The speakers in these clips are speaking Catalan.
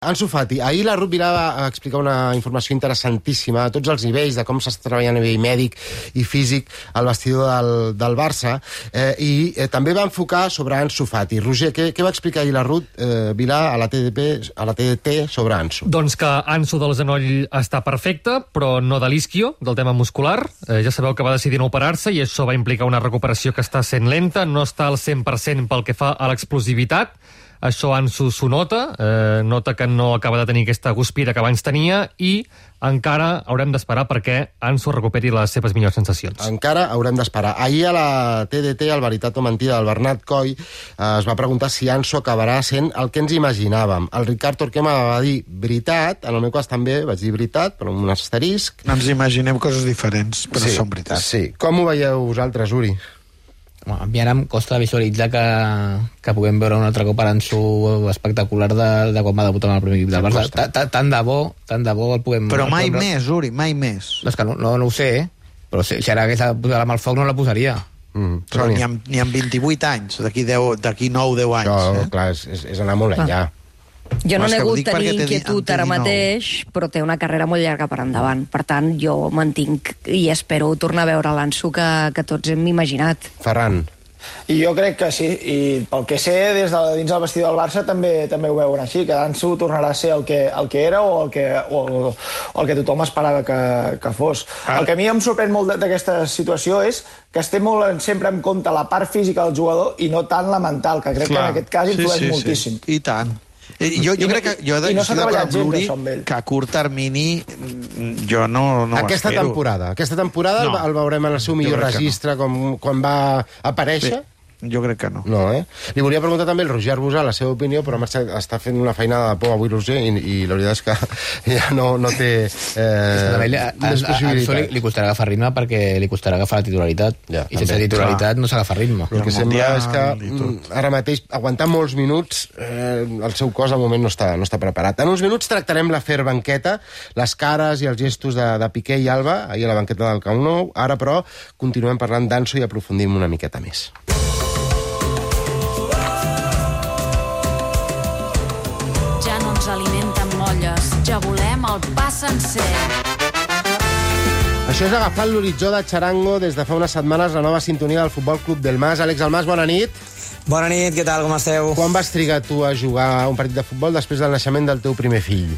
Ansu Fati, ahir la Ruth Vilà va explicar una informació interessantíssima a tots els nivells de com s'està treballant a nivell mèdic i físic al vestidor del, del Barça eh, i eh, també va enfocar sobre Ansu Fati. Roger, què, què va explicar ahir la Ruth eh, Vilà a la, TDP, a la TDT sobre Ansu? Doncs que Ansu del genoll està perfecte, però no de l'isquio, del tema muscular. Eh, ja sabeu que va decidir no operar-se i això va implicar una recuperació que està sent lenta, no està al 100% pel que fa a l'explosivitat, això Ansu s'ho nota, eh, nota que no acaba de tenir aquesta guspira que abans tenia i encara haurem d'esperar perquè Ansu recuperi les seves millors sensacions. Encara haurem d'esperar. Ahir a la TDT, al Veritat o Mentida, del Bernat Coll, eh, es va preguntar si Ansu acabarà sent el que ens imaginàvem. El Ricard Torquema va dir veritat, en el meu cas també vaig dir veritat, però amb un asterisc. Ens imaginem coses diferents, però sí, són veritat. Sí. Com ho veieu vosaltres, Uri? A mi ara em costa visualitzar que, que puguem veure un altre cop a l'Anso espectacular de, de quan va debutar en el primer equip del Barça. Ta- ta- Tant de bo, tant de bo el puguem... Però mai puguem- més, Uri, mai més. No, és que no, no, no ho sé, eh? però si, si ara hagués de posar la mà al foc no la posaria. Mm, Però ni amb, ni amb 28 anys, d'aquí 10 d'aquí 9-10 anys. Això, eh? clar, és, és, anar molt enllà. Jo no ho nego tenir inquietud ara 19. mateix, però té una carrera molt llarga per endavant. Per tant, jo mantinc i espero tornar a veure l'Anso que, que tots hem imaginat. Ferran. I jo crec que sí, i pel que sé, des de dins del vestidor del Barça també també ho veuen així, que Ansu tornarà a ser el que, el que era o el que, o el, o el que tothom esperava que, que fos. El que a mi em sorprèn molt d'aquesta situació és que es té molt en, sempre en compte la part física del jugador i no tant la mental, que crec que en aquest cas influeix moltíssim. I tant. I jo, jo I crec que jo, i no s'ha treballat amb gens, això, amb ell. que a curt termini mm, jo no, no ho aquesta espero. temporada. Aquesta temporada No. no. el veurem en el seu millor que no. registre, com, quan va aparèixer. Bé, jo crec que no. No, eh? Li volia preguntar també al Roger Arbusà la seva opinió, però marxa, està fent una feinada de por avui, Roger, i, i la veritat és que ja no, no té eh, més a, a, li, possibilitats. li costarà agafar ritme perquè li costarà agafar la titularitat. Ja, I sense titularitat no s'agafa ritme. El que el sembla és que mm, ara mateix aguantar molts minuts eh, el seu cos al moment no està, no està preparat. En uns minuts tractarem l'afer banqueta, les cares i els gestos de, de Piqué i Alba, ahir a la banqueta del Camp Nou. Ara, però, continuem parlant d'Anso i aprofundim una miqueta més. Molles, ja volem el pa sencer. Això és agafant l'horitzó de Charango des de fa unes setmanes la nova sintonia del Futbol Club del Mas. Àlex Almas, bona nit. Bona nit, què tal, com esteu? Quan vas trigar tu a jugar un partit de futbol després del naixement del teu primer fill?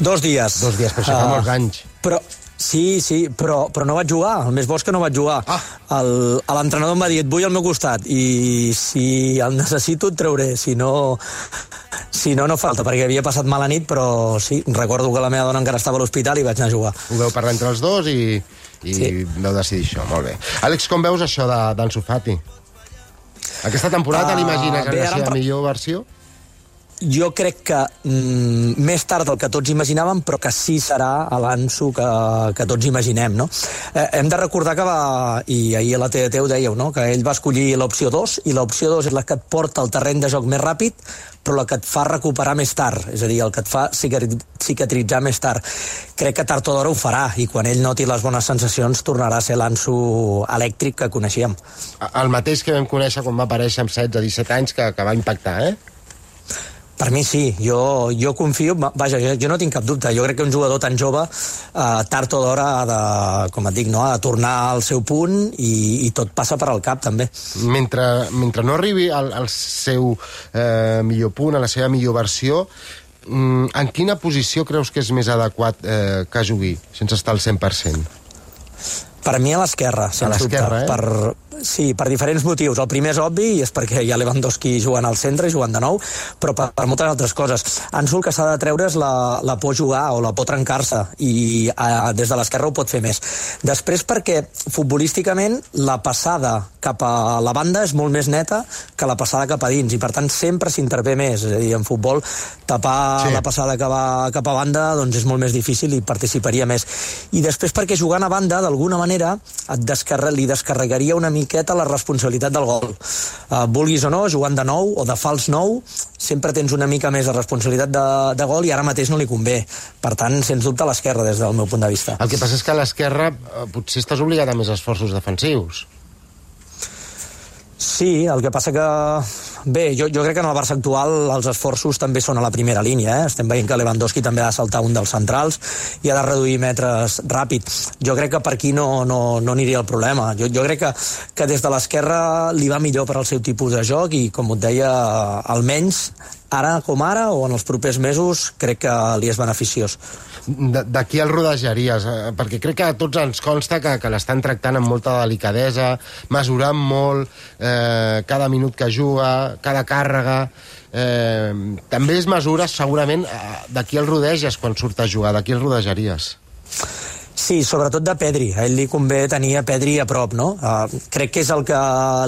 Dos dies. Dos dies, però això fa Ah, molts anys. Però, sí, sí, però, però no vaig jugar. El més bo és que no vaig jugar. Ah. L'entrenador em va dir, et vull al meu costat, i si el necessito et trauré, si no... Si no, no falta, perquè havia passat mala nit, però sí, recordo que la meva dona encara estava a l'hospital i vaig anar a jugar. Ho veu parlar entre els dos i, i sí. Sí. veu decidir això, molt bé. Àlex, com veus això de- d'Ansu Fati? Aquesta temporada Ah, te l'imagines en bé, la seva millor versió? Jo crec que mm, més tard del que tots imaginàvem, però que sí serà l'Anso que, que tots imaginem, no? Eh, hem de recordar que va, i ahir a la TDT ho dèieu, no? que ell va escollir l'opció 2, i l'opció 2 és la que et porta al terreny de joc més ràpid, però la que et fa recuperar més tard, és a dir, el que et fa cicatri- cicatritzar més tard. Crec que tard o d'hora ho farà, i quan ell noti les bones sensacions tornarà a ser l'Anso elèctric que coneixíem. El mateix que vam conèixer quan va aparèixer amb 16-17 anys, que, que va impactar, eh? Per mi sí, jo, jo confio, va- vaja, jo, jo no tinc cap dubte, jo crec que un jugador tan jove, eh, tard o d'hora ha de, com et dic, no, ha de tornar al seu punt i, i tot passa per al cap, també. Mentre, mentre no arribi al, al seu eh, millor punt, a la seva millor versió, mm, en quina posició creus que és més adequat eh, que jugui, sense estar al 100%? Per mi a l'esquerra, sens l'esquerra, dubte. eh? Per, sí, per diferents motius. El primer és obvi, i és perquè hi ha Lewandowski jugant al centre i jugant de nou, però per, per moltes altres coses. Ansu el que s'ha de treure és la, la por jugar o la por trencar-se, i a, des de l'esquerra ho pot fer més. Després perquè, futbolísticament, la passada cap a la banda és molt més neta que la passada cap a dins, i per tant sempre s'intervé més. És a dir, en futbol, tapar Sí. la passada cap a, cap a banda doncs és molt més difícil i participaria més. I després perquè jugant a banda, d'alguna manera, et descarre, li descarregaria una miqueta la responsabilitat del gol. Uh, vulguis o no, jugant de nou o de fals nou, sempre tens una mica més de responsabilitat de, de gol i ara mateix no li convé. Per tant, sens dubte, a l'esquerra, des del meu punt de vista. El que passa és que a l'esquerra eh, potser estàs obligat a més esforços defensius. Sí, el que passa que Bé, jo, jo crec que en el Barça actual els esforços també són a la primera línia. Eh? Estem veient que Lewandowski també ha de saltar un dels centrals i ha de reduir metres ràpid. Jo crec que per aquí no, no, no aniria el problema. Jo, jo crec que, que des de l'esquerra li va millor per al seu tipus de joc i, com et deia, almenys ara com ara o en els propers mesos crec que li és beneficiós de, de qui el rodejaries? Eh, perquè crec que a tots ens consta que, que l'estan tractant amb molta delicadesa, mesurant molt eh, cada minut que juga, cada càrrega... Eh, també es mesura segurament eh, de qui el rodeges quan surt a jugar, de qui el rodejaries? Sí, sobretot de Pedri. A ell li convé tenir a Pedri a prop, no? Uh, crec que és el que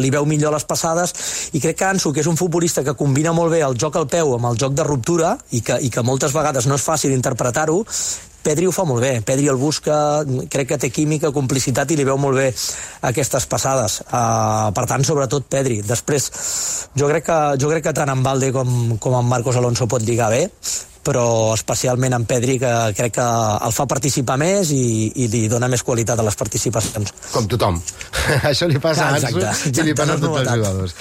li veu millor les passades i crec que Ansu, que és un futbolista que combina molt bé el joc al peu amb el joc de ruptura i que, i que moltes vegades no és fàcil interpretar-ho, Pedri ho fa molt bé, Pedri el busca, crec que té química, complicitat i li veu molt bé aquestes passades. Uh, per tant, sobretot Pedri. Després, jo crec que, jo crec que tant en Valde com, com en Marcos Alonso pot lligar bé, però especialment en Pedri, que crec que el fa participar més i, i li dona més qualitat a les participacions. Com tothom. Això li passa a Ansu i li passa a tots els jugadors.